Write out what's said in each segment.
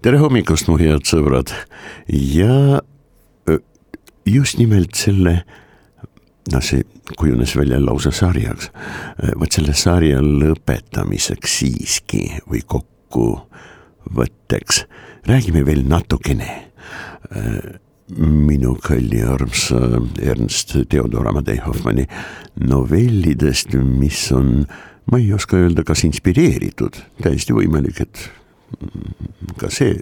tere hommikust, mu head sõbrad ja just nimelt selle, noh, see kujunes välja lausa sarjaks. vot selle sarja lõpetamiseks siiski või kokkuvõtteks räägime veel natukene minu kalli armsa Ernst Theodor Amadei Hoffmanni novellidest, mis on, ma ei oska öelda, kas inspireeritud, täiesti võimalik, et ka see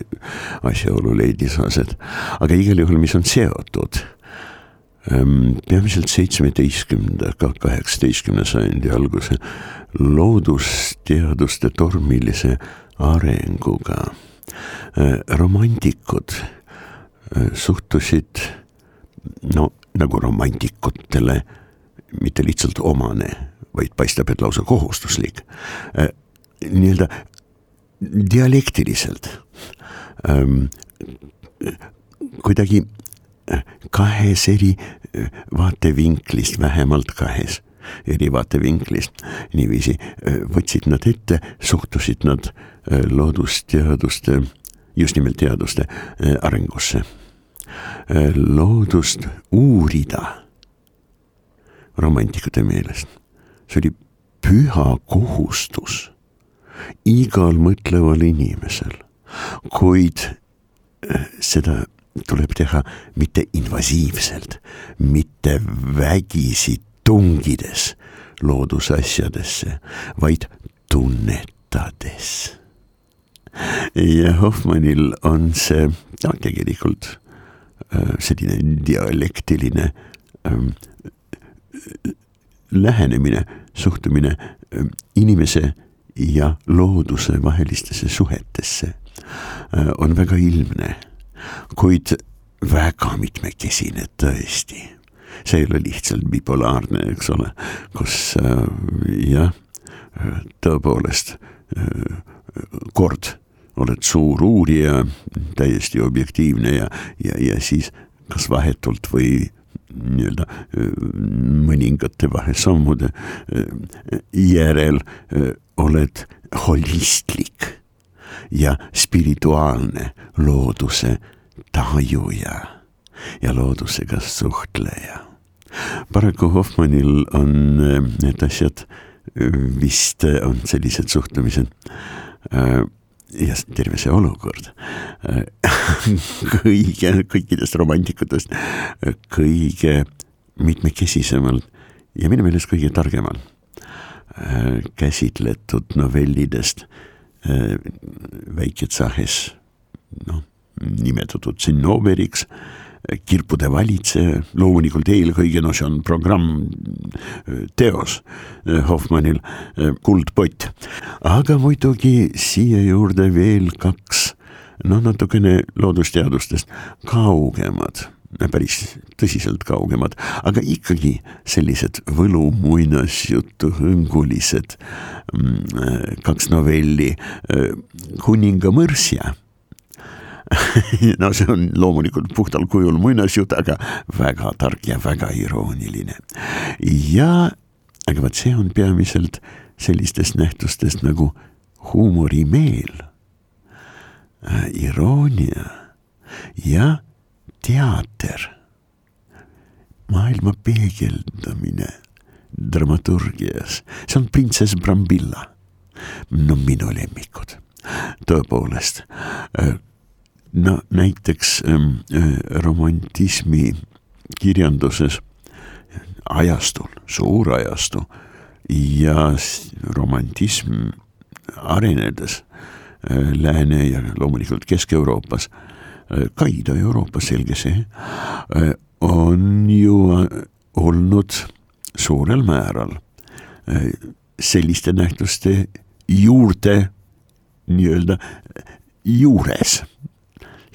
asjaolu leidis aset, aga igal juhul, mis on seotud peamiselt seitsmeteistkümnenda, kaheksateistkümnenda sajandi alguse loodusteaduste tormilise arenguga. romantikud suhtusid no nagu romantikutele mitte lihtsalt omane, vaid paistab, et lausa kohustuslik nii-öelda dialektiliselt ähm, kuidagi kahes eri vaatevinklist, vähemalt kahes eri vaatevinklist, niiviisi võtsid nad ette, suhtusid nad loodusteaduste, just nimelt teaduste arengusse. loodust uurida romantikute meelest, see oli püha kohustus igal mõtleval inimesel, kuid seda tuleb teha mitte invasiivselt, mitte vägisi tungides loodusasjadesse, vaid tunnetades. ja Hoffmannil on see no, tegelikult selline dialektiline ähm, lähenemine, suhtumine ähm, inimese ja looduse vahelistesse suhetesse on väga ilmne, kuid väga mitmekesine tõesti. see ei ole lihtsalt bipolaarne, eks ole, kus äh, jah, tõepoolest äh, kord oled suur uurija, täiesti objektiivne ja, ja, ja siis kas vahetult või nii-öelda mõningate vahesammude järel oled holistlik ja spirituaalne looduse tajuja ja loodusega suhtleja. paraku Hoffmannil on need asjad vist on sellised suhtumised ja terve see olukord. Kõige, kõikidest romantikutest kõige mitmekesisemalt ja minu meelest kõige targemal käsitletud novellidest Väike-Tsahes, noh, nimetatud Zinnoberiks, kirpude valitseja, loomulikult eelkõige, no see on programm, teos Hoffmannil, Kuldpott. aga muidugi siia juurde veel kaks, noh, natukene loodusteadustest kaugemad päris tõsiselt kaugemad, aga ikkagi sellised võlu muinasjutu hõngulised mm, kaks novelli, kuninga mõrsja no see on loomulikult puhtal kujul muinasjutt, aga väga tark ja väga irooniline. ja, aga vot see on peamiselt sellistest nähtustest nagu huumorimeel, iroonia ja teater, maailma peegeldamine dramaturgias, see on printsess Brambilla. no minu lemmikud, tõepoolest. No näiteks romantismi kirjanduses ajastul, suur ajastu ja romantism arenedes Lääne ja loomulikult Kesk-Euroopas ka Ida-Euroopas, selge see, on ju olnud suurel määral selliste nähtuste juurde nii-öelda juures,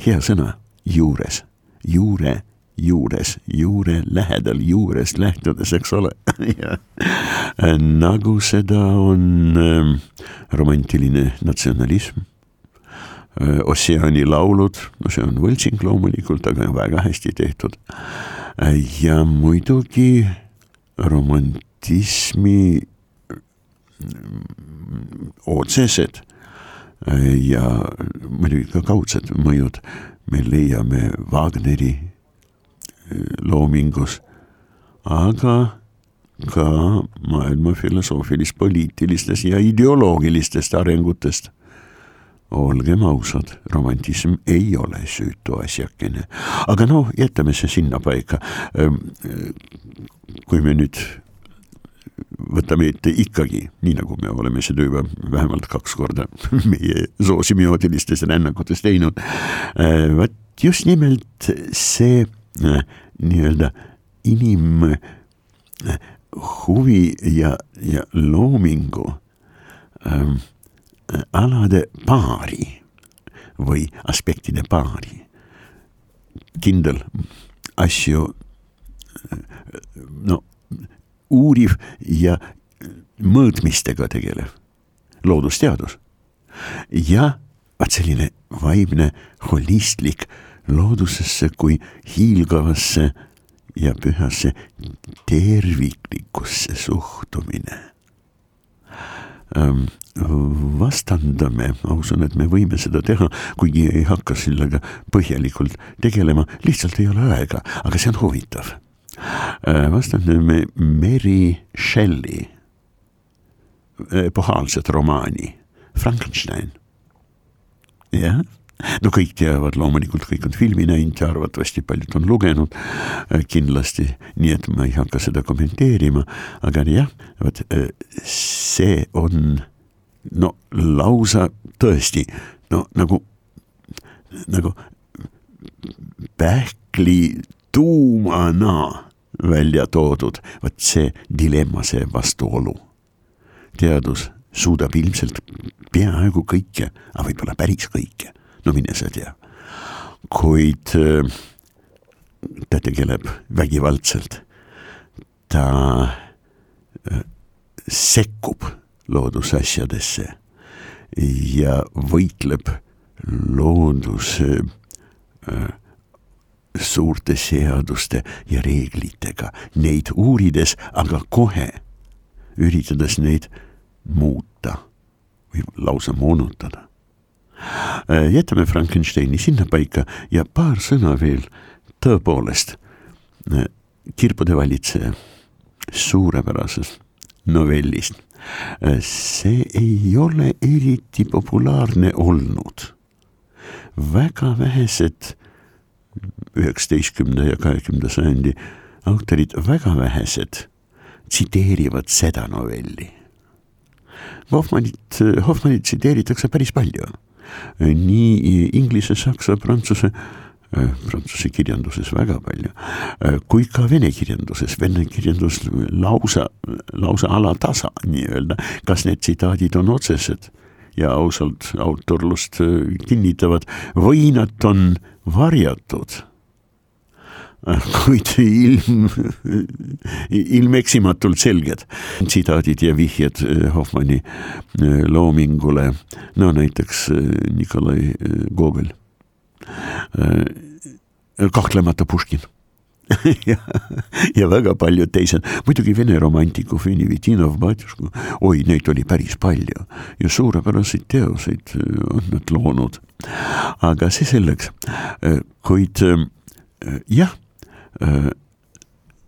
hea sõna, juures, juure, juures, juure lähedal, juurest lähtudes, eks ole nagu seda on äh, romantiline natsionalism äh,. Ossiani laulud, no see on võltsing loomulikult, aga väga hästi tehtud äh,. ja muidugi romantismi otsesed ja muidugi ka kaudsed mõjud me leiame Wagneri eh, loomingus, aga ka maailma filosoofilis-poliitilistest ja ideoloogilistest arengutest. olgem ausad, romantism ei ole süütu asjakene, aga noh, jätame see sinnapaika. Ehm, kui me nüüd võtame ette ikkagi, nii nagu me oleme seda juba vähemalt kaks korda meie soosimiootilistes rännakutes teinud. Vot just nimelt see äh, nii-öelda inim äh, huvi ja, ja loomingu ähm, alade paari või aspektide paari. kindel asju, no uuriv ja mõõtmistega tegelev loodusteadus. ja vaat selline vaimne holistlik loodusesse kui hiilgavasse ja pühasse terviklikusse suhtumine. vastandame, ma usun, et me võime seda teha, kuigi ei hakka sellega põhjalikult tegelema, lihtsalt ei ole aega, aga see on huvitav Äh, vastandame Mary Shelley. Epohaalset romaani Frankenstein. jah, no kõik teavad loomulikult, kõik on filmi näinud ja arvatavasti paljud on lugenud äh, kindlasti, nii et ma ei hakka seda kommenteerima, aga jah, vot see on no lausa tõesti no nagu, nagu pähkli tuumana välja toodud, vot see dilemma, see vastuolu. teadus suudab ilmselt peaaegu kõike, aga võib-olla päris kõike, no mine sa tea. kuid äh, ta tegeleb vägivaldselt, ta äh, sekkub loodusasjadesse ja võitleb looduse äh, suurte seaduste ja reeglitega, neid uurides, aga kohe üritades neid muuta või lausa moonutada. Äh, jätame Frankensteini sinnapaika ja paar sõna veel tõepoolest äh, kirbude valitseja suurepärasest novellist. Äh, see ei ole eriti populaarne olnud. väga vähesed üheksateistkümnenda ja kahekümnenda sajandi autorid, väga vähesed tsiteerivad seda novelli. Hoffmanit, Hoffmanit tsiteeritakse päris palju, nii inglise, saksa, prantsuse prantsuse kirjanduses väga palju, kui ka vene kirjanduses, vene kirjandus lausa, lausa alatasa nii-öelda, kas need tsitaadid on otsesed ja ausalt autorlust kinnitavad või nad on varjatud. Kuid ilm, ilmeksimatult selged. Tsitaadid ja vihjed eh, Hoffmanni eh, loomingule, no näiteks eh, Nikolai Gogol. kahtlemata Puškin ja, ja väga paljud teised, muidugi Vene romantiku Venivitinov, Batjuško, oi, neid oli päris palju ja suurepäraseid teoseid on nad loonud. aga see selleks, kuid jah Äh,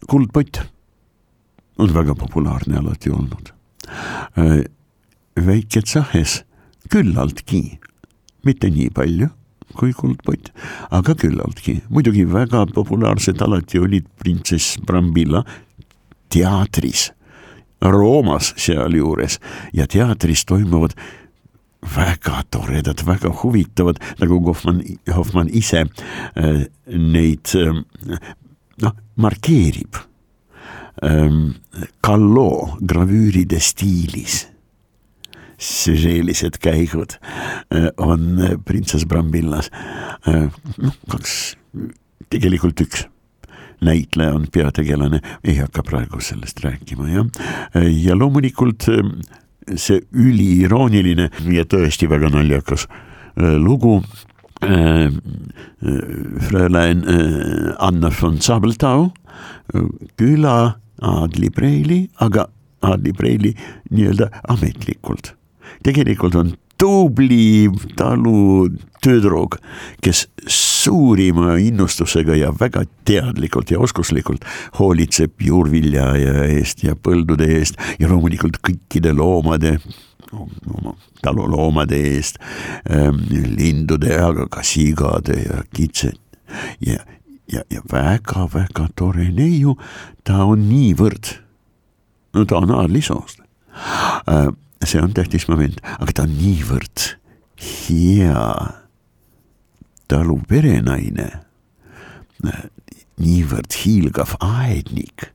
kuldpott on väga populaarne alati olnud. Äh, väike tsahes küllaltki, mitte nii palju kui kuldpott, aga küllaltki, muidugi väga populaarsed alati olid printsess Brambilla teatris, Roomas sealjuures. Ja teatris toimuvad väga toredad, väga huvitavad, nagu Hoffmann, Hoffmann ise äh, neid äh, noh, markeerib Kalloo gravüüride stiilis sellised käigud on printsess Brambillas, noh kaks, tegelikult üks näitleja on peategelane, ei hakka praegu sellest rääkima jah, ja. Loomulikult see üliirooniline ja tõesti väga naljakas lugu äh, Frölein äh, Anna von Sabeltau. Küla aadlipreili, aga aadlipreili nii-öelda ametlikult. Tegelikult on tubli talutüdruk, kes suurima innustusega ja väga teadlikult ja oskuslikult hoolitseb juurvilja eest ja põldude eest ja loomulikult kõikide loomade oma taluloomade eest, ähm, lindude, aga ka sigade ja kitsed ja, ja, ja väga-väga tore neiu, ta on niivõrd, no ta on aadlisoost äh, see on tähtis moment, aga ta on niivõrd hea taluperenaine, niivõrd hiilgav aednik,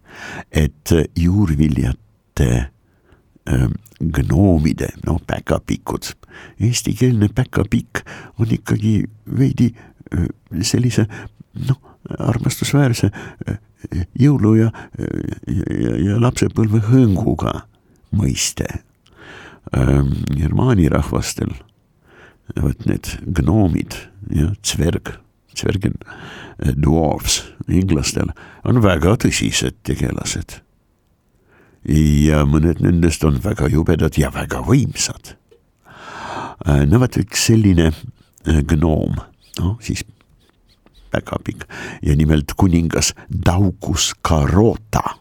et juurviljate ähm, gnoomide, no päkapikud, eestikeelne päkapikk on ikkagi veidi äh, sellise noh, armastusväärse äh, jõulu ja, ja, ja lapsepõlve hõnguga mõiste germaani rahvastel, vot need gnoomid ja tsverg, tsvergen, äh, dwarfs inglastel on väga tõsised tegelased. ja mõned nendest on väga jubedad ja väga võimsad. Äh, no vot üks selline äh, gnoom, noh siis väga pikk ja nimelt kuningas Daugus Carota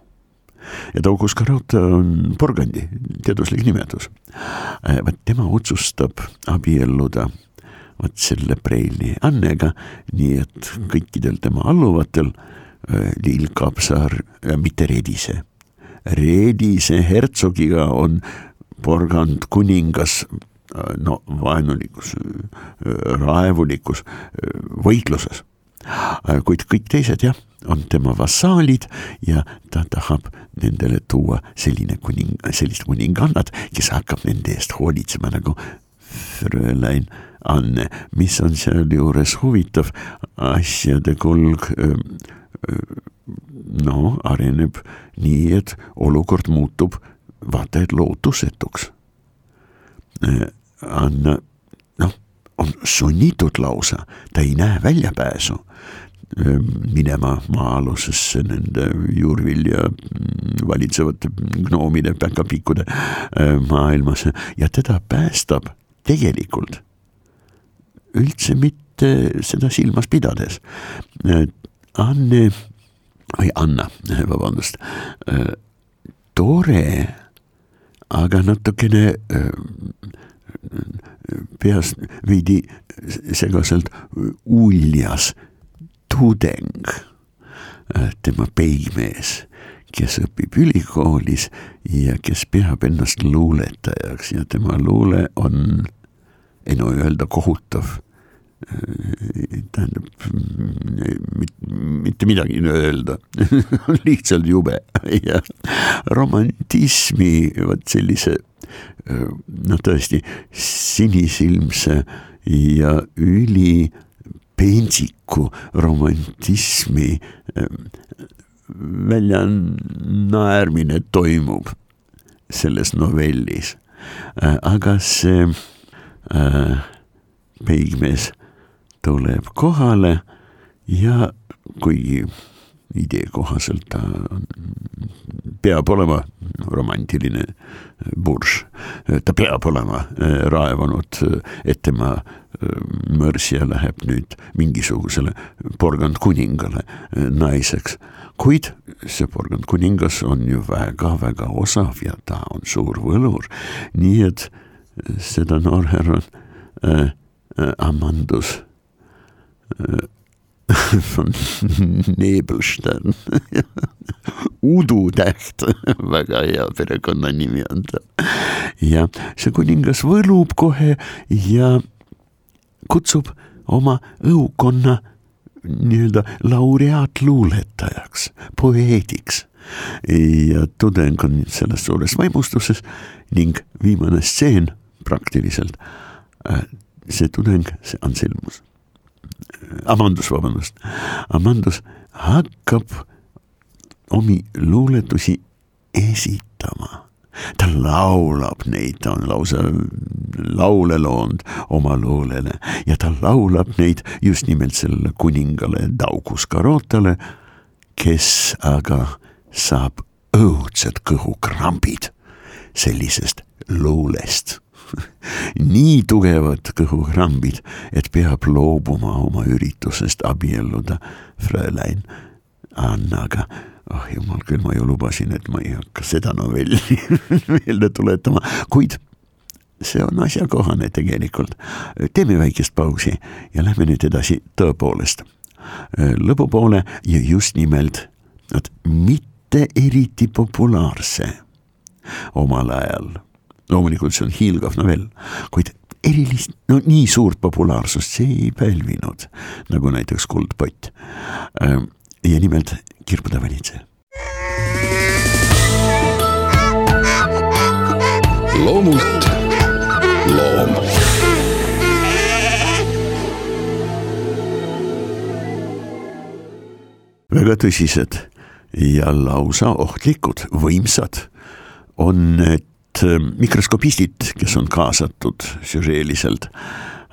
ja Daugus Carota on porgandi teaduslik nimetus. Äh, vaat tema otsustab abielluda vot selle preili Annega, nii et kõikidel tema alluvatel äh, Lill Kapsar, mitte Redise, Redise hertsogiga on porgand kuningas äh, no vaenulikus, raevulikus võitluses. Kuid kõik teised jah on tema vassaalid ja ta tahab nendele tuua selline kuning, sellist kuningannat, kes hakkab nende eest hoolitsema nagu Frölein Anne, mis on sealjuures huvitav, asjade kulg no areneb nii, et olukord muutub vaata et lootusetuks. Anna noh, on sunnitud lausa, ta ei näe väljapääsu minema maa-alusesse nende juurvilja mm, valitsevate gnoomide päkapikkude maailmas ja teda päästab tegelikult üldse mitte seda silmas pidades. Anne või Anna, vabandust, tore, aga natukene peas veidi segaselt uljas tudeng, äh, tema peigmees, kes õpib ülikoolis ja kes peab ennast luuletajaks ja tema luule on, ei no öelda kohutav äh, tähendab mitte midagi öelda lihtsalt jube ja romantismi vot sellise noh, tõesti sinisilmse ja üli pentsiku romantismi ähm, väljanaermine toimub selles novellis. Aga see äh, peigmees tuleb kohale ja kuigi idee kohaselt ta peab olema romantiline burš, ta peab olema äh, raevanud, et tema äh, mõrsja läheb nüüd mingisugusele porgandkuningale äh, naiseks. kuid see porgandkuningas on ju väga-väga osav ja ta on suur võlur, nii et seda noorhärra äh, Amandus äh, von Nebelstern Udu täht, väga hea perekonnanimi on ta. ja see kuningas võlub kohe. Ja. Kutsub oma õukonna nii-öelda laureaatluuletajaks, poeediks ja tudeng on selles suures vaimustuses ning viimane stseen praktiliselt, see tudeng, see Anselmus, Amandus, vabandust, Amandus hakkab omi luuletusi esitama. Ta laulab neid, ta on lausa laule loonud oma luulele. Ja ta laulab neid just nimelt sellele kuningale Daugus Carotale, kes aga saab õudsed kõhukrambid sellisest luulest nii tugevad kõhukrambid, et peab loobuma oma üritusest abielluda Frölein Annaga oh jumal küll, ma ju lubasin, et ma ei hakka seda novelli meelde tuletama, kuid see on asjakohane tegelikult. teeme väikest pausi ja lähme nüüd edasi tõepoolest lõpupoole ja just nimelt, et mitte eriti populaarse omal ajal. Loomulikult see on hiilgav novell, kuid erilist, no nii suurt populaarsust see ei pälvinud, nagu näiteks Kuldpott. ja nimelt Kirbude valitseja. loomult loom. väga tõsised ja lausa ohtlikud, võimsad on need ähm, mikroskopistid, kes on kaasatud süžeeliselt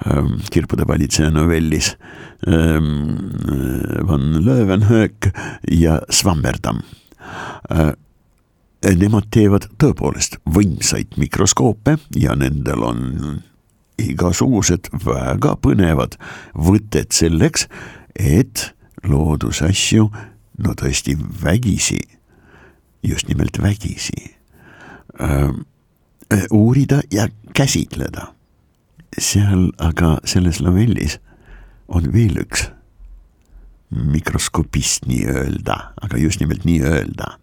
ähm, Kirpude valitseja novellis ähm, Van Löwenhöök ja Swammerdam äh, nemad teevad tõepoolest võimsaid mikroskoope ja nendel on igasugused väga põnevad võtted selleks, et loodusasju, no tõesti vägisi, just nimelt vägisi äh,, uurida ja käsitleda. seal aga selles novellis on veel üks mikroskopist nii-öelda, aga just nimelt nii-öelda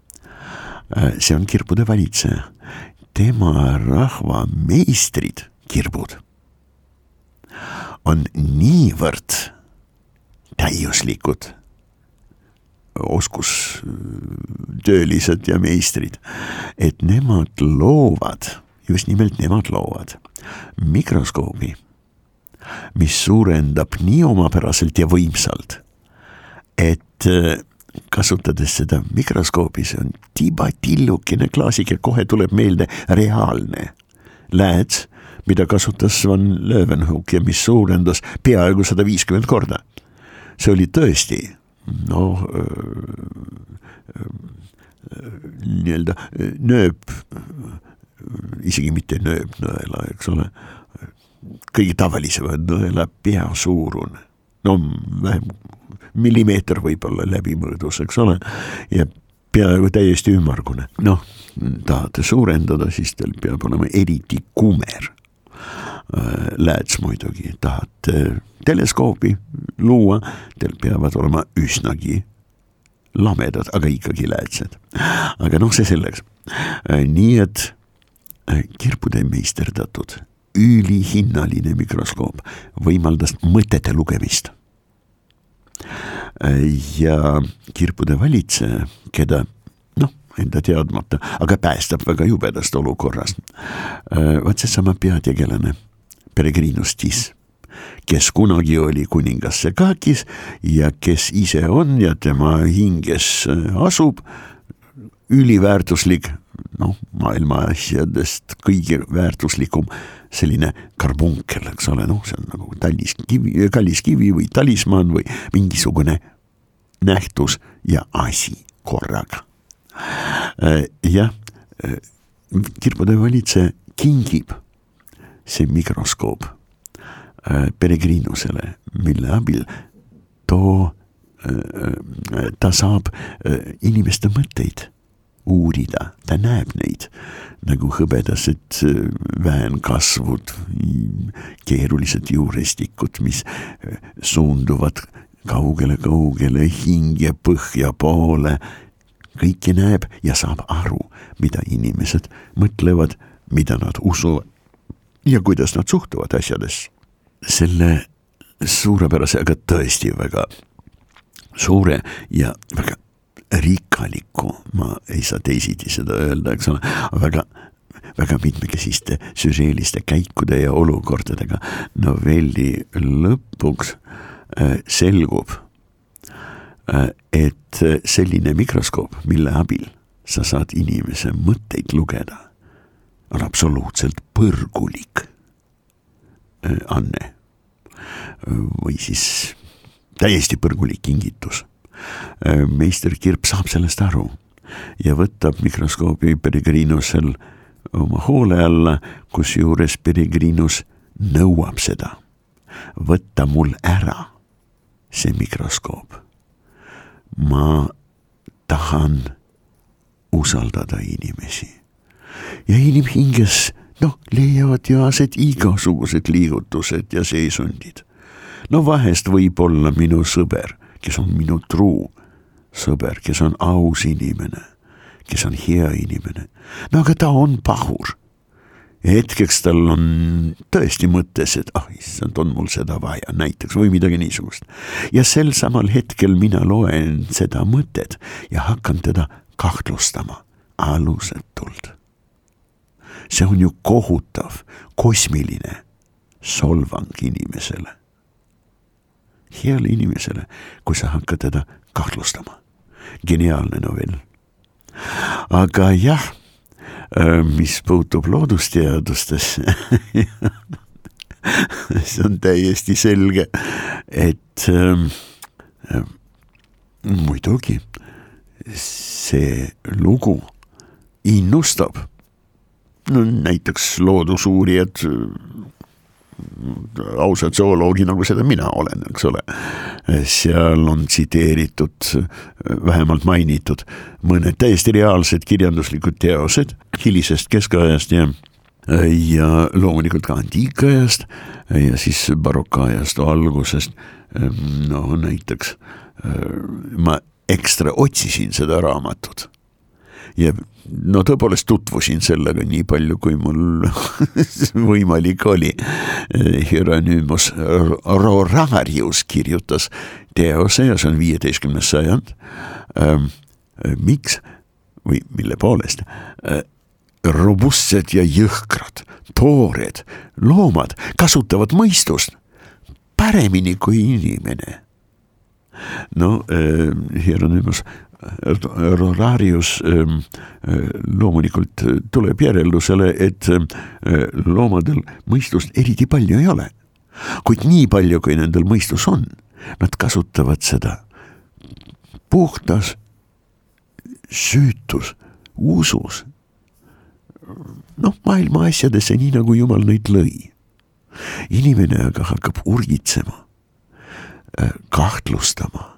Äh, see on kirbude valitseja, tema rahva meistrid, kirbud, on niivõrd täiuslikud oskustöölised ja meistrid, et nemad loovad, just nimelt nemad loovad mikroskoobi, mis suurendab nii omapäraselt ja võimsalt, et äh, kasutades seda mikroskoobi, see on tibatillukene klaasike, kohe tuleb meelde reaalne lääts, mida kasutas Van Leeuwenhoek ja mis suurendas peaaegu sada viiskümmend korda. see oli tõesti noh nii-öelda nööp, isegi mitte nööpnõela, eks ole, kõige tavalisema nõela peasuurune, no vähem millimeeter võib-olla läbimõõdus, eks ole, ja peaaegu täiesti ümmargune. noh, tahate suurendada, siis teil peab olema eriti kumer äh, lääts muidugi, tahate teleskoobi luua, teil peavad olema üsnagi lamedad, aga ikkagi läätsed. aga noh, see selleks. Äh, nii et äh, kirbude meisterdatud. Ülihinnaline mikroskoop. Võimaldas mõtete lugemist. Ja kirpude valitseja, keda noh, enda teadmata, aga päästab väga jubedast olukorrast. vaat seesama peategelane, Peregrinus Tis, kes kunagi oli kuningas Sekakis ja kes ise on ja tema hinges asub, üliväärtuslik, noh, maailma asjadest kõige väärtuslikum selline karbunkel, eks ole, noh, see on nagu talliskivi, kallis kivi või talismann või mingisugune nähtus ja asi korraga. Äh, jah, äh, kirbude valitseja kingib see mikroskoop äh, Peregrinusele, mille abil too, ta saab inimeste mõtteid uurida, ta näeb neid nagu hõbedased äh, väänkasvud, keerulised juurestikud, mis äh, suunduvad kaugele-kaugele hinge põhja poole. kõike näeb ja saab aru, mida inimesed mõtlevad, mida nad usuvad ja kuidas nad suhtuvad asjadesse. selle suurepärase, aga tõesti väga suure ja väga rikkalikku, ma ei saa teisiti seda öelda, eks ole, väga väga mitmekesiste sürreeliste käikude ja olukordadega novelli lõpuks äh, selgub, äh, et selline mikroskoop, mille abil sa saad inimese mõtteid lugeda, on absoluutselt põrgulik äh, anne. Või siis täiesti põrgulik kingitus. Meister Kirp saab sellest aru ja võtab mikroskoobi Peregrinusel oma hoole alla, kusjuures Peregrinus nõuab seda. võtta mul ära see mikroskoop. ma tahan usaldada inimesi ja inimhinges noh, leiavad ju aset igasugused liigutused ja seisundid. no vahest võib olla minu sõber, kes on minu truu sõber, kes on aus inimene kes on hea inimene. no aga ta on pahur. hetkeks tal on tõesti mõttes, et ah oh, issand, on mul seda vaja näiteks või midagi niisugust. ja sel samal hetkel mina loen seda mõtet ja hakkan teda kahtlustama alusetult. see on ju kohutav, kosmiline solvang inimesele heale inimesele, kui sa hakkad teda kahtlustama. geniaalne novell aga jah, äh, mis puutub loodusteadustesse see on täiesti selge, et ähm, äh, muidugi see lugu innustab no näiteks loodusuurijad ausad zooloogi, nagu seda mina olen, eks ole. seal on tsiteeritud, vähemalt mainitud mõned täiesti reaalsed kirjanduslikud teosed hilisest keskajast ja ja loomulikult ka antiikajast ja siis barokajast algusest. no näiteks ma ekstra otsisin seda raamatut ja no tõepoolest tutvusin sellega nii palju, kui mul võimalik oli. Hieronymus Rorarius kirjutas teose ja see on viieteistkümnes sajand ähm,. miks või mille poolest äh, robustsed ja jõhkrad, toored loomad kasutavad mõistust paremini kui inimene. no äh, Hieronymus Rorarius ähm, äh, loomulikult tuleb järeldusele, et äh, loomadel mõistust eriti palju ei ole. kuid nii palju, kui nendel mõistus on, nad kasutavad seda puhtas süütus, usus. noh, maailma asjadesse, nii nagu jumal neid lõi. inimene aga hakkab urgitsema, kahtlustama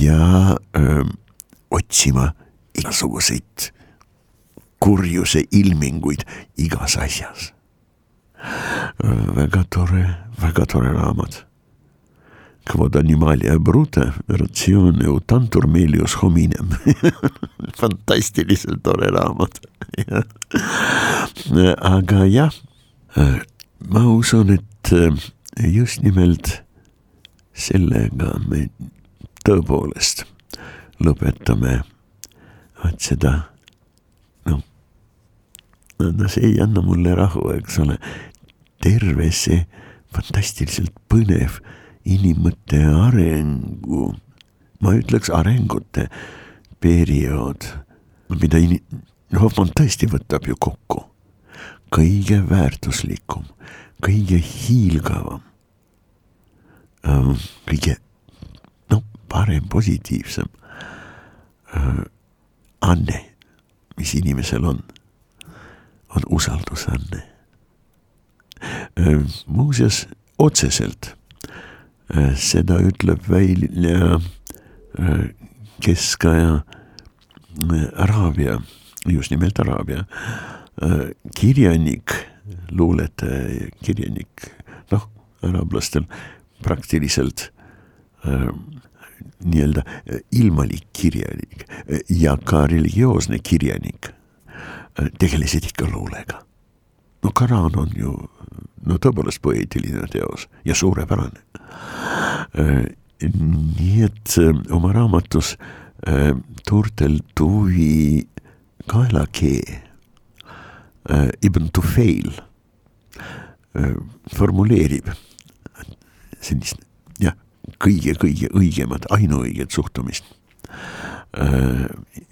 ja öö, ähm, otsima igasuguseid kurjuse ilminguid igas asjas. väga tore, väga tore raamat. Quod animalia brute, ratsioone utantur melius hominem fantastiliselt tore raamat aga jah, ma usun, et just nimelt sellega me tõepoolest lõpetame. Vot seda, noh, no see ei anna mulle rahu, eks ole, terve see fantastiliselt põnev inimmõtte arengu, ma ütleks arengute periood, mida in-, Hoffmann tõesti võtab ju kokku, kõige väärtuslikum, kõige hiilgavam, kõige noh, parem, positiivsem anne, mis inimesel on, on usaldusanne. Äh, muuseas, otseselt äh, seda ütleb välja keskaja Araabia, just nimelt Araabia kirjanik, luuletaja, kirjanik, noh, araablastel praktiliselt nii-öelda eh, ilmalik kirjanik eh, ja ka religioosne kirjanik eh, tegelesid ikka luulega. no Koraan on ju no tõepoolest poeetiline teos ja suurepärane. nii et oma raamatus Turtelduvi kaelakee Ibn Tufeil formuleerib sellist kõige-kõige õigemat, ainuõiget suhtumist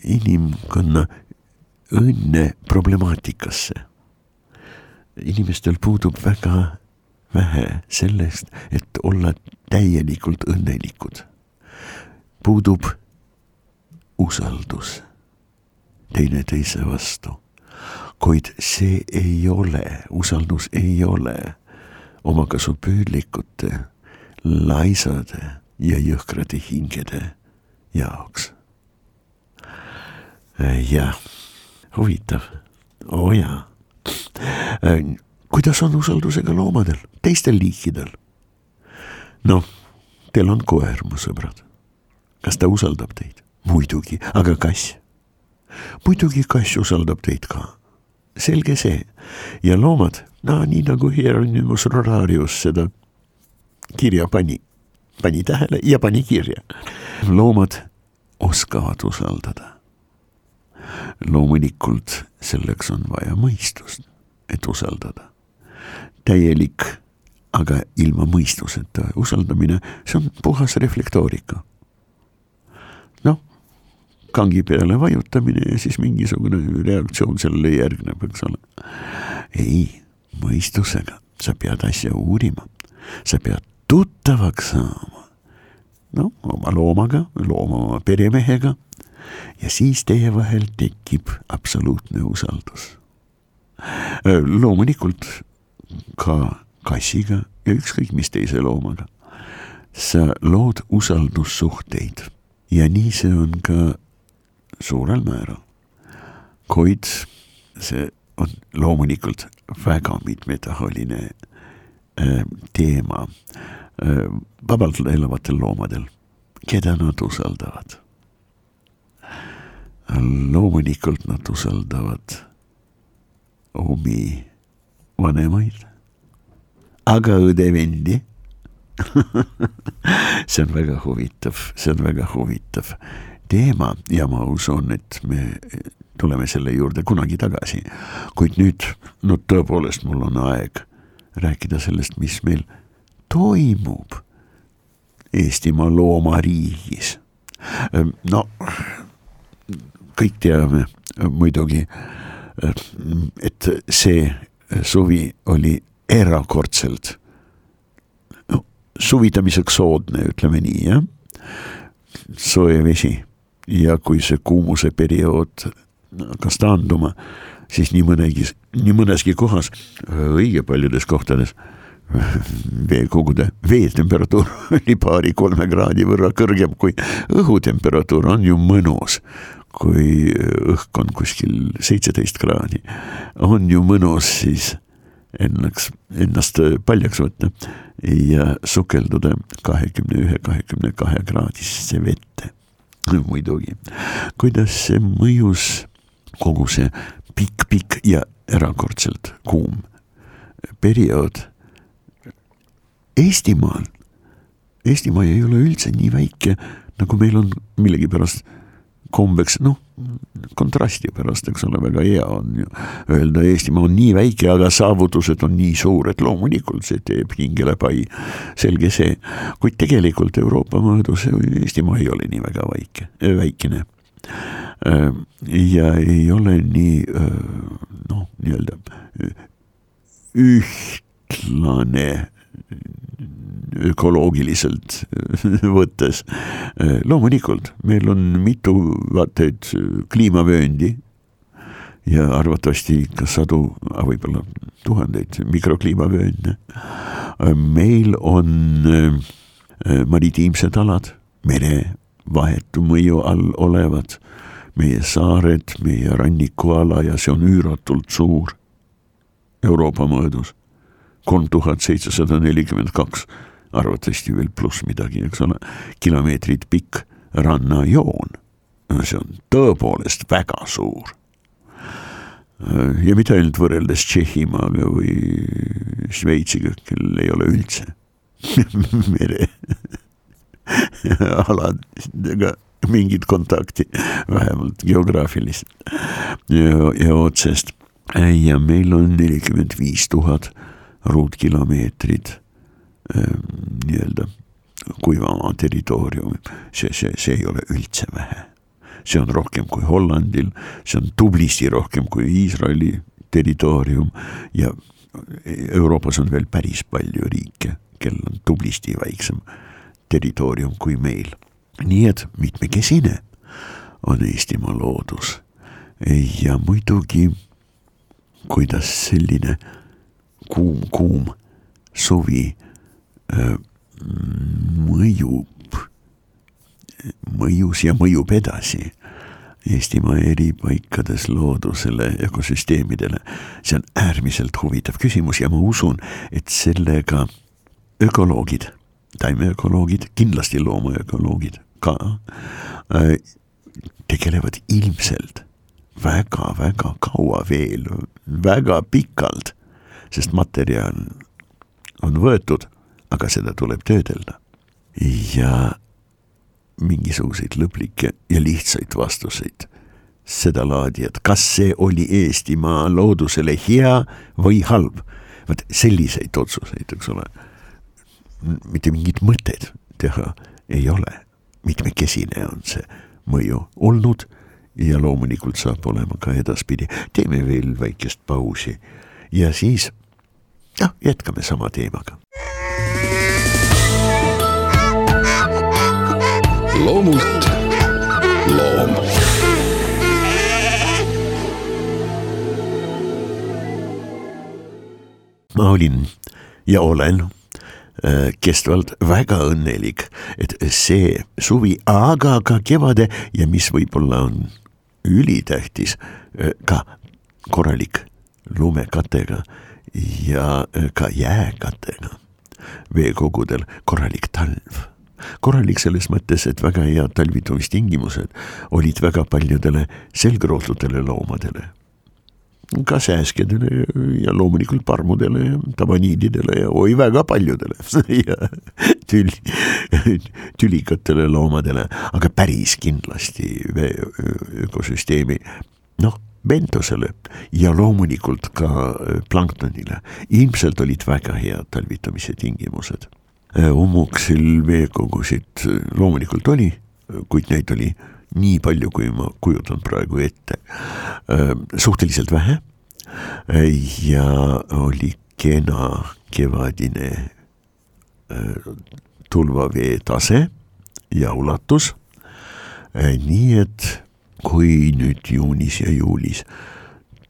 inimkonna õnne problemaatikasse. inimestel puudub väga vähe sellest, et olla täielikult õnnelikud. puudub usaldus teineteise vastu, kuid see ei ole, usaldus ei ole omakasupüüdlikute, laisade ja jõhkrate hingede jaoks. jah, huvitav, oo oh jaa kuidas on usaldusega loomadel, teistel liikidel? noh, teil on koer, mu sõbrad. kas ta usaldab teid? muidugi, aga kass? muidugi kass usaldab teid ka, selge see. ja loomad, no nii nagu Hieronymus Rorarius seda kirja pani, pani tähele ja pani kirja. loomad oskavad usaldada. loomulikult selleks on vaja mõistust, et usaldada täielik, aga ilma mõistuseta usaldamine, see on puhas reflektoorika. noh, kangi peale vajutamine ja siis mingisugune reaktsioon sellele järgneb, eks ole. ei, mõistusega, sa pead asja uurima, sa pead tuttavaks saama. noh, oma loomaga, looma oma peremehega ja siis teie vahel tekib absoluutne usaldus. loomulikult ka kassiga ja ükskõik mis teise loomaga. sa lood usaldussuhteid ja nii see on ka suurel määral. kuid see on loomulikult väga mitmetahuline äh, teema. Äh, vabalt elavatel loomadel, keda nad usaldavad. loomulikult nad usaldavad omi vanemaid, aga õde-vendi see on väga huvitav, see on väga huvitav teema. Ja ma usun, et me tuleme selle juurde kunagi tagasi. kuid nüüd, no tõepoolest, mul on aeg rääkida sellest, mis meil toimub Eestimaa loomariigis. no kõik teame muidugi, et see suvi oli erakordselt no, suvitamiseks soodne, ütleme nii, jah. soe vesi ja kui see kuumuse periood hakkas taanduma, siis nii mõnegi, nii mõneski kohas, õige paljudes kohtades veekogude veetemperatuur oli paari-kolme kraadi võrra kõrgem kui õhutemperatuur, on ju mõnus kui õhk on kuskil seitseteist kraadi, on ju mõnus siis ennaks, ennast paljaks võtta ja sukelduda kahekümne ühe, kahekümne kahe kraadisesse vette. muidugi, kuidas see mõjus, kogu see pikk-pikk ja erakordselt kuum periood Eestimaal. Eestimaa ei ole üldse nii väike, nagu meil on millegipärast kombeks, noh, kontrasti pärast, eks ole, väga hea on ju öelda, Eestimaa on nii väike, aga saavutused on nii suured, loomulikult see teeb hingele pai, selge see. kuid tegelikult Euroopa mõõdus Eestimaa ei ole nii väga väike, väikene. Ja ei ole nii noh, nii-öelda ühtlane ökoloogiliselt võttes. loomulikult, meil on mitu vaateid kliimavööndi ja arvatavasti ka sadu, võib-olla tuhandeid mikrokliimavöönde. meil on äh, maritiimsed alad, mere vahetu mõju all olevad, meie saared, meie rannikuala ja see on üüratult suur. Euroopa mõõdus. kolm tuhat seitsesada nelikümmend kaks, arvatavasti veel pluss midagi, eks ole, kilomeetrit pikk rannajoon. see on tõepoolest väga suur. ja mitte ainult võrreldes Tšehhimaaga või Šveitsiga, kellel ei ole üldse mere aladega mingit kontakti, vähemalt geograafilist ja, ja otsest. ja meil on nelikümmend viis tuhat ruutkilomeetrit ähm, nii-öelda kuivamaa territooriumi, see, see, see ei ole üldse vähe. see on rohkem kui Hollandil, see on tublisti rohkem kui Iisraeli territoorium ja Euroopas on veel päris palju riike, kellel on tublisti väiksem territoorium kui meil. nii et mitmekesine on Eestimaa loodus ja muidugi, kuidas selline kuum, kuum suvi öö, mõjub, mõjus ja mõjub edasi Eestimaa eri paikades loodusele, ökosüsteemidele. see on äärmiselt huvitav küsimus ja ma usun, et sellega ökoloogid, taimeökoloogid, kindlasti loomaökoloogid ka äh, tegelevad ilmselt väga-väga kaua veel, väga pikalt, sest materjal on võetud aga seda tuleb töödelda. ja mingisuguseid lõplikke ja lihtsaid vastuseid sedalaadi, et kas see oli Eestimaa loodusele hea või halb. vot selliseid otsuseid, eks ole, mitte mingit mõtet teha ei ole. mitmekesine on see mõju olnud ja loomulikult saab olema ka edaspidi. teeme veel väikest pausi ja siis noh, jätkame sama teemaga loomult loom. ma olin ja olen kestvalt väga õnnelik, et see suvi, aga ka kevade ja mis võib-olla on ülitähtis, äh, ka korralik lumekatega ja äh, ka jääkatega veekogudel korralik talv korralik selles mõttes, et väga head talvitumistingimused olid väga paljudele selgrootudele loomadele. Ka sääskedele ja loomulikult parmudele ja tabaniididele ja oi väga paljudele ja tüli, tülikatele loomadele, aga päris kindlasti ökosüsteemi noh bentosele ja loomulikult ka planktonile. ilmselt olid väga head talvitamise tingimused Ummuksil äh, veekogusid äh, loomulikult oli, kuid neid oli nii palju, kui ma kujutan praegu ette. Suhteliselt vähe ja oli kena kevadine tulvavee tase ja ulatus. nii et kui nüüd juunis ja juulis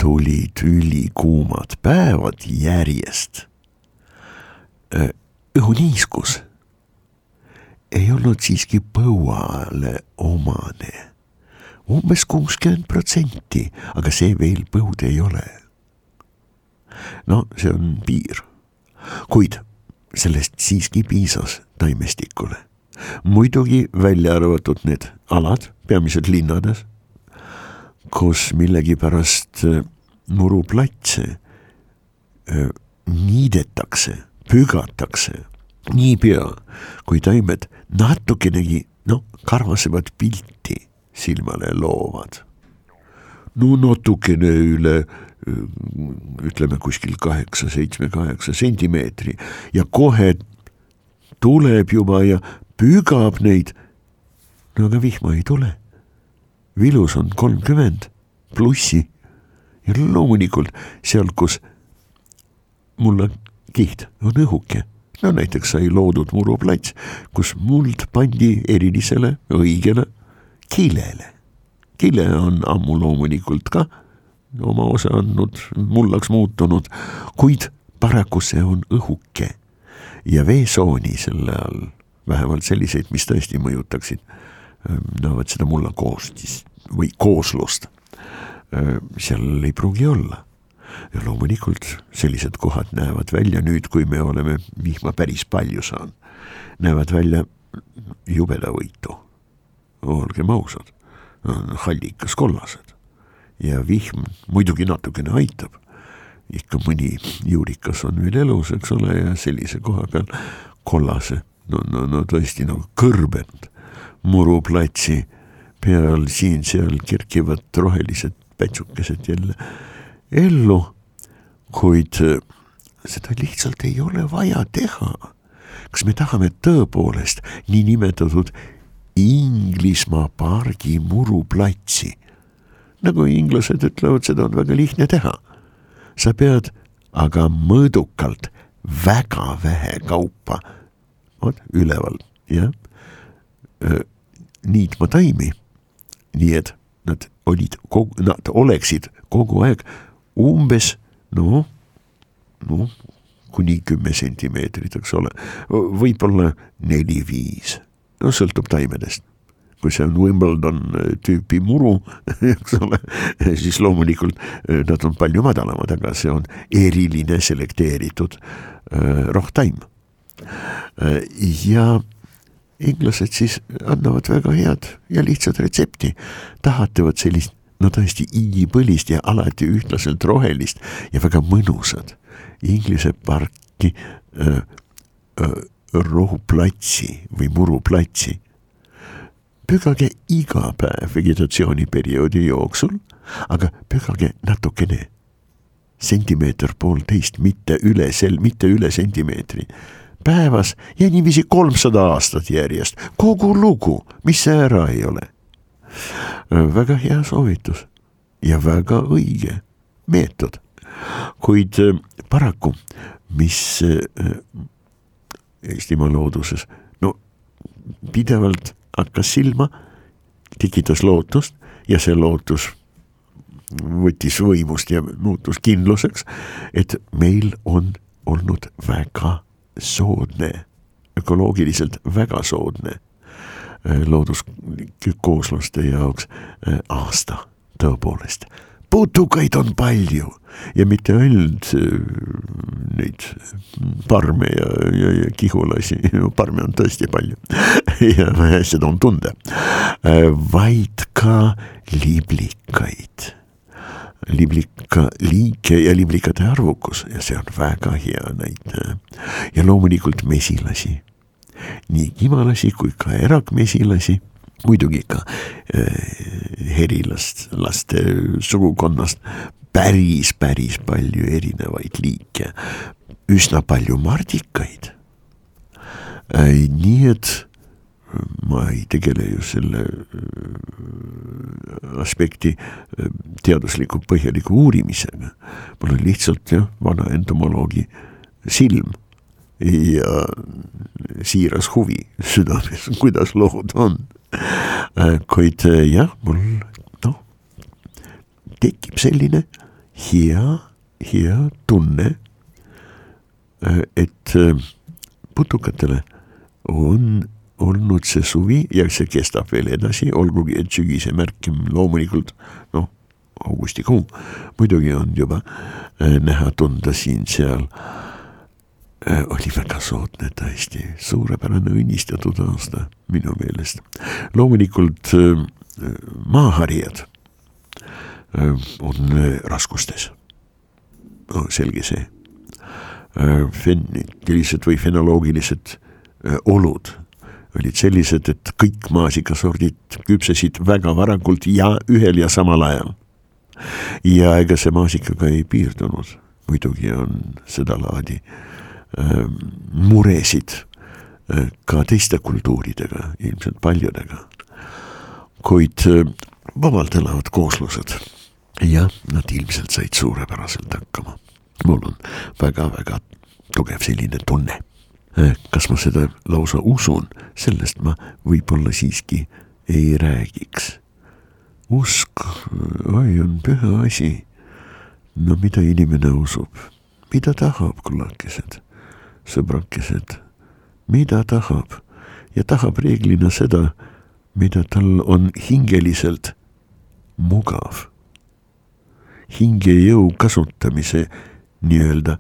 tulid ülikuumad päevad järjest õhuniiskus ei olnud siiski põuale omane. umbes kuuskümmend protsenti, aga see veel põud ei ole. no see on piir, kuid sellest siiski piisas taimestikule. muidugi välja arvatud need alad, peamiselt linnades, kus millegipärast äh, muruplatse äh, niidetakse pügatakse niipea, kui taimed natukenegi noh, karvasemat pilti silmale loovad. no natukene üle ütleme kuskil kaheksa, seitsme, kaheksa sentimeetri ja kohe tuleb juba ja pügab neid. no aga vihma ei tule. vilus on kolmkümmend plussi ja loomulikult seal, kus mulla kiht on õhuke. No näiteks sai loodud muruplats, kus muld pandi erilisele õigele kilele. kile on ammu loomulikult ka oma osa andnud, mullaks muutunud, kuid paraku see on õhuke ja veesooni selle all, vähemalt selliseid, mis tõesti mõjutaksid, no vot seda mulla koostist või kooslust, seal ei pruugi olla ja loomulikult sellised kohad näevad välja nüüd, kui me oleme vihma päris palju saanud, näevad välja jubedavõitu. olgem ausad, hallikas kollased ja vihm muidugi natukene aitab. ikka mõni juurikas on veel elus, eks ole, ja sellise koha peal kollase, no, no, no tõesti nagu kõrbenud muruplatsi peal siin-seal kerkivad rohelised pätsukesed jälle ellu, kuid äh, seda lihtsalt ei ole vaja teha. kas me tahame tõepoolest niinimetatud Inglismaa pargi muruplatsi? nagu inglased ütlevad, seda on väga lihtne teha. sa pead aga mõõdukalt väga vähe kaupa, vot üleval, jah, niitma taimi. nii et nad olid kogu, nad oleksid kogu aeg umbes noh, noh kuni kümme sentimeetrit, eks ole, võib-olla neli-viis, no sõltub taimedest. Kui see on Wimbledon tüüpi muru, eks ole, siis loomulikult äh, nad on palju madalamad, aga see on eriline selekteeritud äh, rohtaim. ja inglased siis annavad väga head ja lihtsat retsepti, tahate vot sellist no tõesti igipõlist ja alati ühtlaselt rohelist ja väga mõnusat Inglise parki äh, äh, rohuplatsi või muruplatsi pügage iga päev vegetatsiooniperioodi jooksul, aga pügage natukene, sentimeeter poolteist, mitte üle sel-, mitte üle sentimeetri päevas ja niiviisi kolmsada aastat järjest, kogu lugu, mis see ära ei ole. Väga hea soovitus ja väga õige meetod, kuid äh, paraku, mis äh, Eestimaa looduses, no pidevalt hakkas silma, tekitas lootust ja see lootus võttis võimust ja muutus kindluseks, et meil on olnud väga soodne, ökoloogiliselt väga soodne looduskooslaste jaoks äh, aasta tõepoolest. Putukaid on palju ja mitte ainult äh, neid parme ja, ja, ja kihulasi, parme on tõesti palju ja seda on tunda, vaid ka liblikaid. Liblika liike ja liblikate arvukus ja see on väga hea näitaja. ja loomulikult mesilasi, nii kimalasi kui ka erakmesilasi muidugi ka äh, herilast, laste sugukonnast päris, päris palju erinevaid liike, üsna palju mardikaid äh,. nii et ma ei tegele ju selle aspekti teadusliku põhjaliku uurimisega. mul on lihtsalt jah, vana entomoloogi silm ja siiras huvi südames, kuidas lood on. Kuid äh, jah, mul noh, tekib selline hea, hea tunne, äh, et putukatele on olnud see suvi ja see kestab veel edasi, olgugi et sügise märkim loomulikult noh, augustikuu muidugi on juba näha tunda siin-seal Äh, oli väga soodne tõesti, suurepärane õnnistatud aasta minu meelest. loomulikult äh, maaharijad äh, on raskustes, selge see. Fennikilised või fenoloogilised olud olid sellised, et kõik maasikasordid küpsesid väga varakult ja ühel ja samal ajal. ja ega see maasikaga ei piirdunud, muidugi on sedalaadi äh, Äh, muresid äh, ka teiste kultuuridega, ilmselt paljudega. kuid äh, vabalt elavad kooslused, jah, nad ilmselt said suurepäraselt hakkama. mul on väga-väga tugev selline tunne. kas ma seda lausa usun, sellest ma võib-olla siiski ei räägiks. usk, oi, on püha asi. no mida inimene usub, mida tahab, kullakesed sõbrakesed, mida tahab ja tahab reeglina seda, mida tal on hingeliselt mugav. hingejõu kasutamise nii-öelda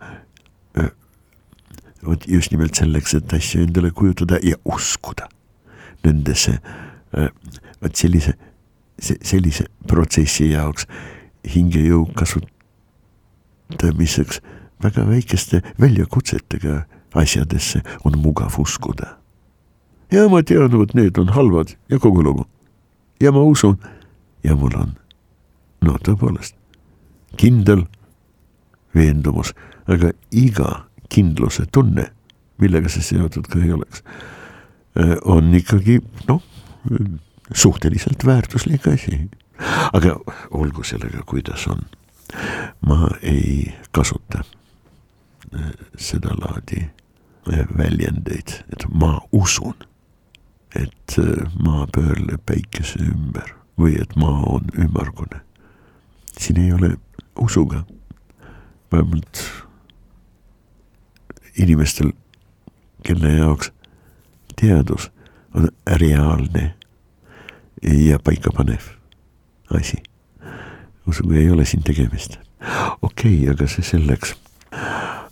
vot just nimelt selleks, et asju endale kujutada ja uskuda nendesse, vot sellise, sellise protsessi jaoks hingejõu kasutamiseks väga väikeste väljakutsetega asjadesse on mugav uskuda. ja ma tean, vot need on halvad ja kogu lugu. ja ma usun ja mul on, no tõepoolest, kindel veendumus, aga iga kindluse tunne, millega see seotud ka ei oleks, on ikkagi noh, suhteliselt väärtuslik asi. aga olgu sellega, kuidas on. ma ei kasuta sedalaadi väljendeid, et ma usun, et maa pöörleb päikese ümber või et maa on ümmargune. siin ei ole usuga, vähemalt inimestel, kelle jaoks teadus on reaalne ja paikapanev asi. usuga ei ole siin tegemist. okei okay,, aga see selleks.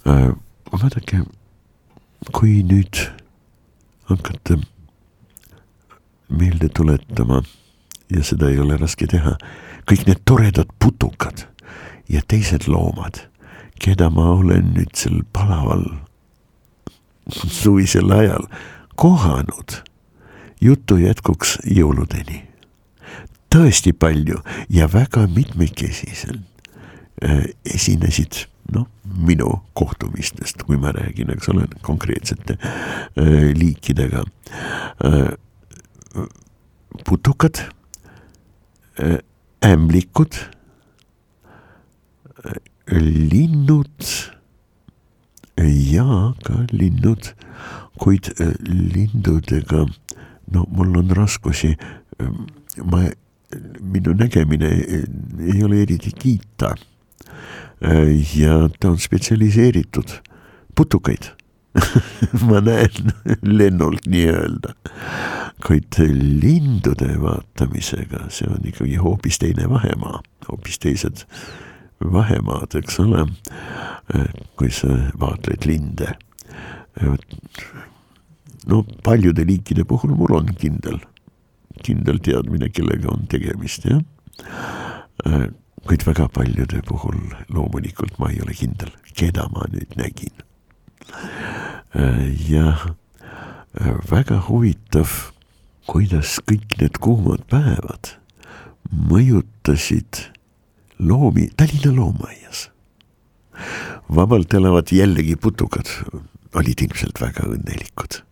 Vaadake, kui nüüd hakata meelde tuletama ja seda ei ole raske teha. kõik need toredad putukad ja teised loomad, keda ma olen nüüd sel palaval suvisel ajal kohanud jutu jätkuks jõuludeni. tõesti palju ja väga mitmekesiselt äh, esinesid noh, minu kohtumistest, kui ma räägin, eks ole, konkreetsete äh, liikidega äh,. putukad Äh, ämblikud, linnud ja ka linnud, kuid lindudega, no mul on raskusi, ma, minu nägemine ei ole eriti kiita. Ja ta on spetsialiseeritud putukaid ma näen lennult nii-öelda kuid lindude vaatamisega, see on ikkagi hoopis teine vahemaa, hoopis teised vahemaad, eks ole. kui sa vaatled linde. no paljude liikide puhul mul on kindel, kindel teadmine, kellega on tegemist, jah. Kuid väga paljude puhul loomulikult ma ei ole kindel, keda ma nüüd nägin. jah, väga huvitav kuidas kõik need kuumad päevad mõjutasid loomi Tallinna loomaaias. vabalt elavad jällegi putukad olid ilmselt väga õnnelikud.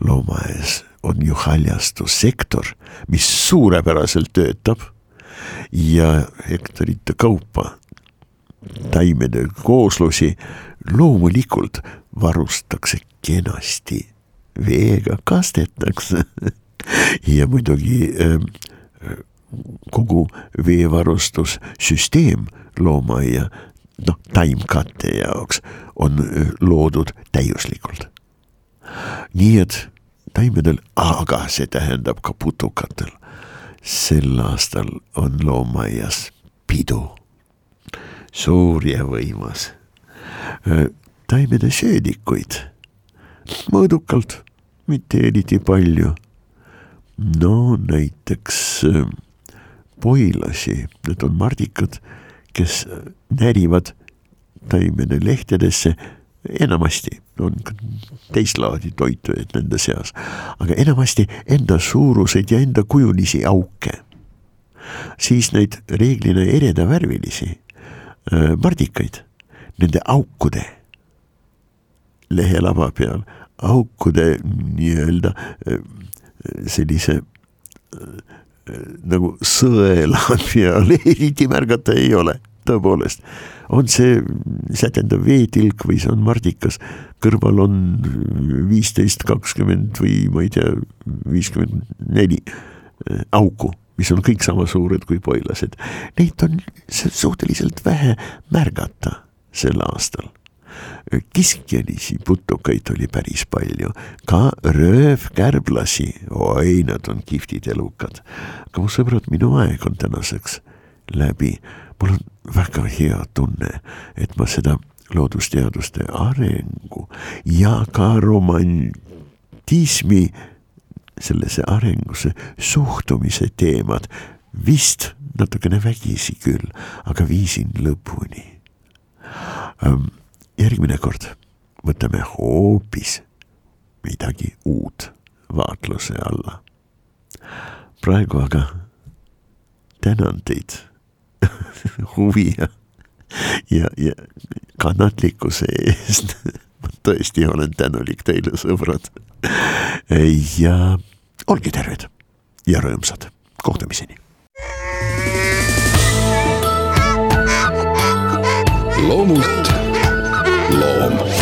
loomaaias on ju haljastussektor, mis suurepäraselt töötab ja hektarite kaupa taimede kooslusi loomulikult varustatakse kenasti. Veega kastetakse. Ja muidugi ähm, kogu veevarustussüsteem loomaaia noh, taimkatte jaoks on äh, loodud täiuslikult. nii et taimedel, aga see tähendab ka putukatel, sel aastal on loomaaias pidu, suur ja võimas. Taimede söödikuid. Mõõdukalt, mitte eriti palju. No näiteks poilasi, need on mardikad, kes närivad taimede lehtedesse enamasti on teist laadi toitujaid nende seas, aga enamasti enda suuruseid ja enda kujulisi auke. siis neid reeglina eredavärvilisi äh, mardikaid, nende aukude lehelava peal, aukude nii-öelda äh, sellise äh, nagu sõela peal eriti märgata ei ole, tõepoolest. on see sätendav veetilk või see on mardikas, kõrval on viisteist, kakskümmend või ma ei tea, viiskümmend neli äh, auku mis on kõik sama suured kui poilased, neid on suhteliselt vähe märgata sel aastal kiskjalisi putukaid oli päris palju, ka röövkärblasi, oi, nad on kihvtid elukad. aga mu sõbrad, minu aeg on tänaseks läbi. Mul on väga hea tunne, et ma seda loodusteaduste arengu ja ka romantismi sellesse arengusse suhtumise teemad vist natukene vägisi küll, aga viisin lõpuni um, järgmine kord võtame hoopis midagi uut vaatluse alla. praegu aga tänan teid huvi ja, ja, ja kannatlikkuse eest ma tõesti olen tänulik teile, sõbrad. ja olge terved ja rõõmsad, kohtumiseni. loomult loom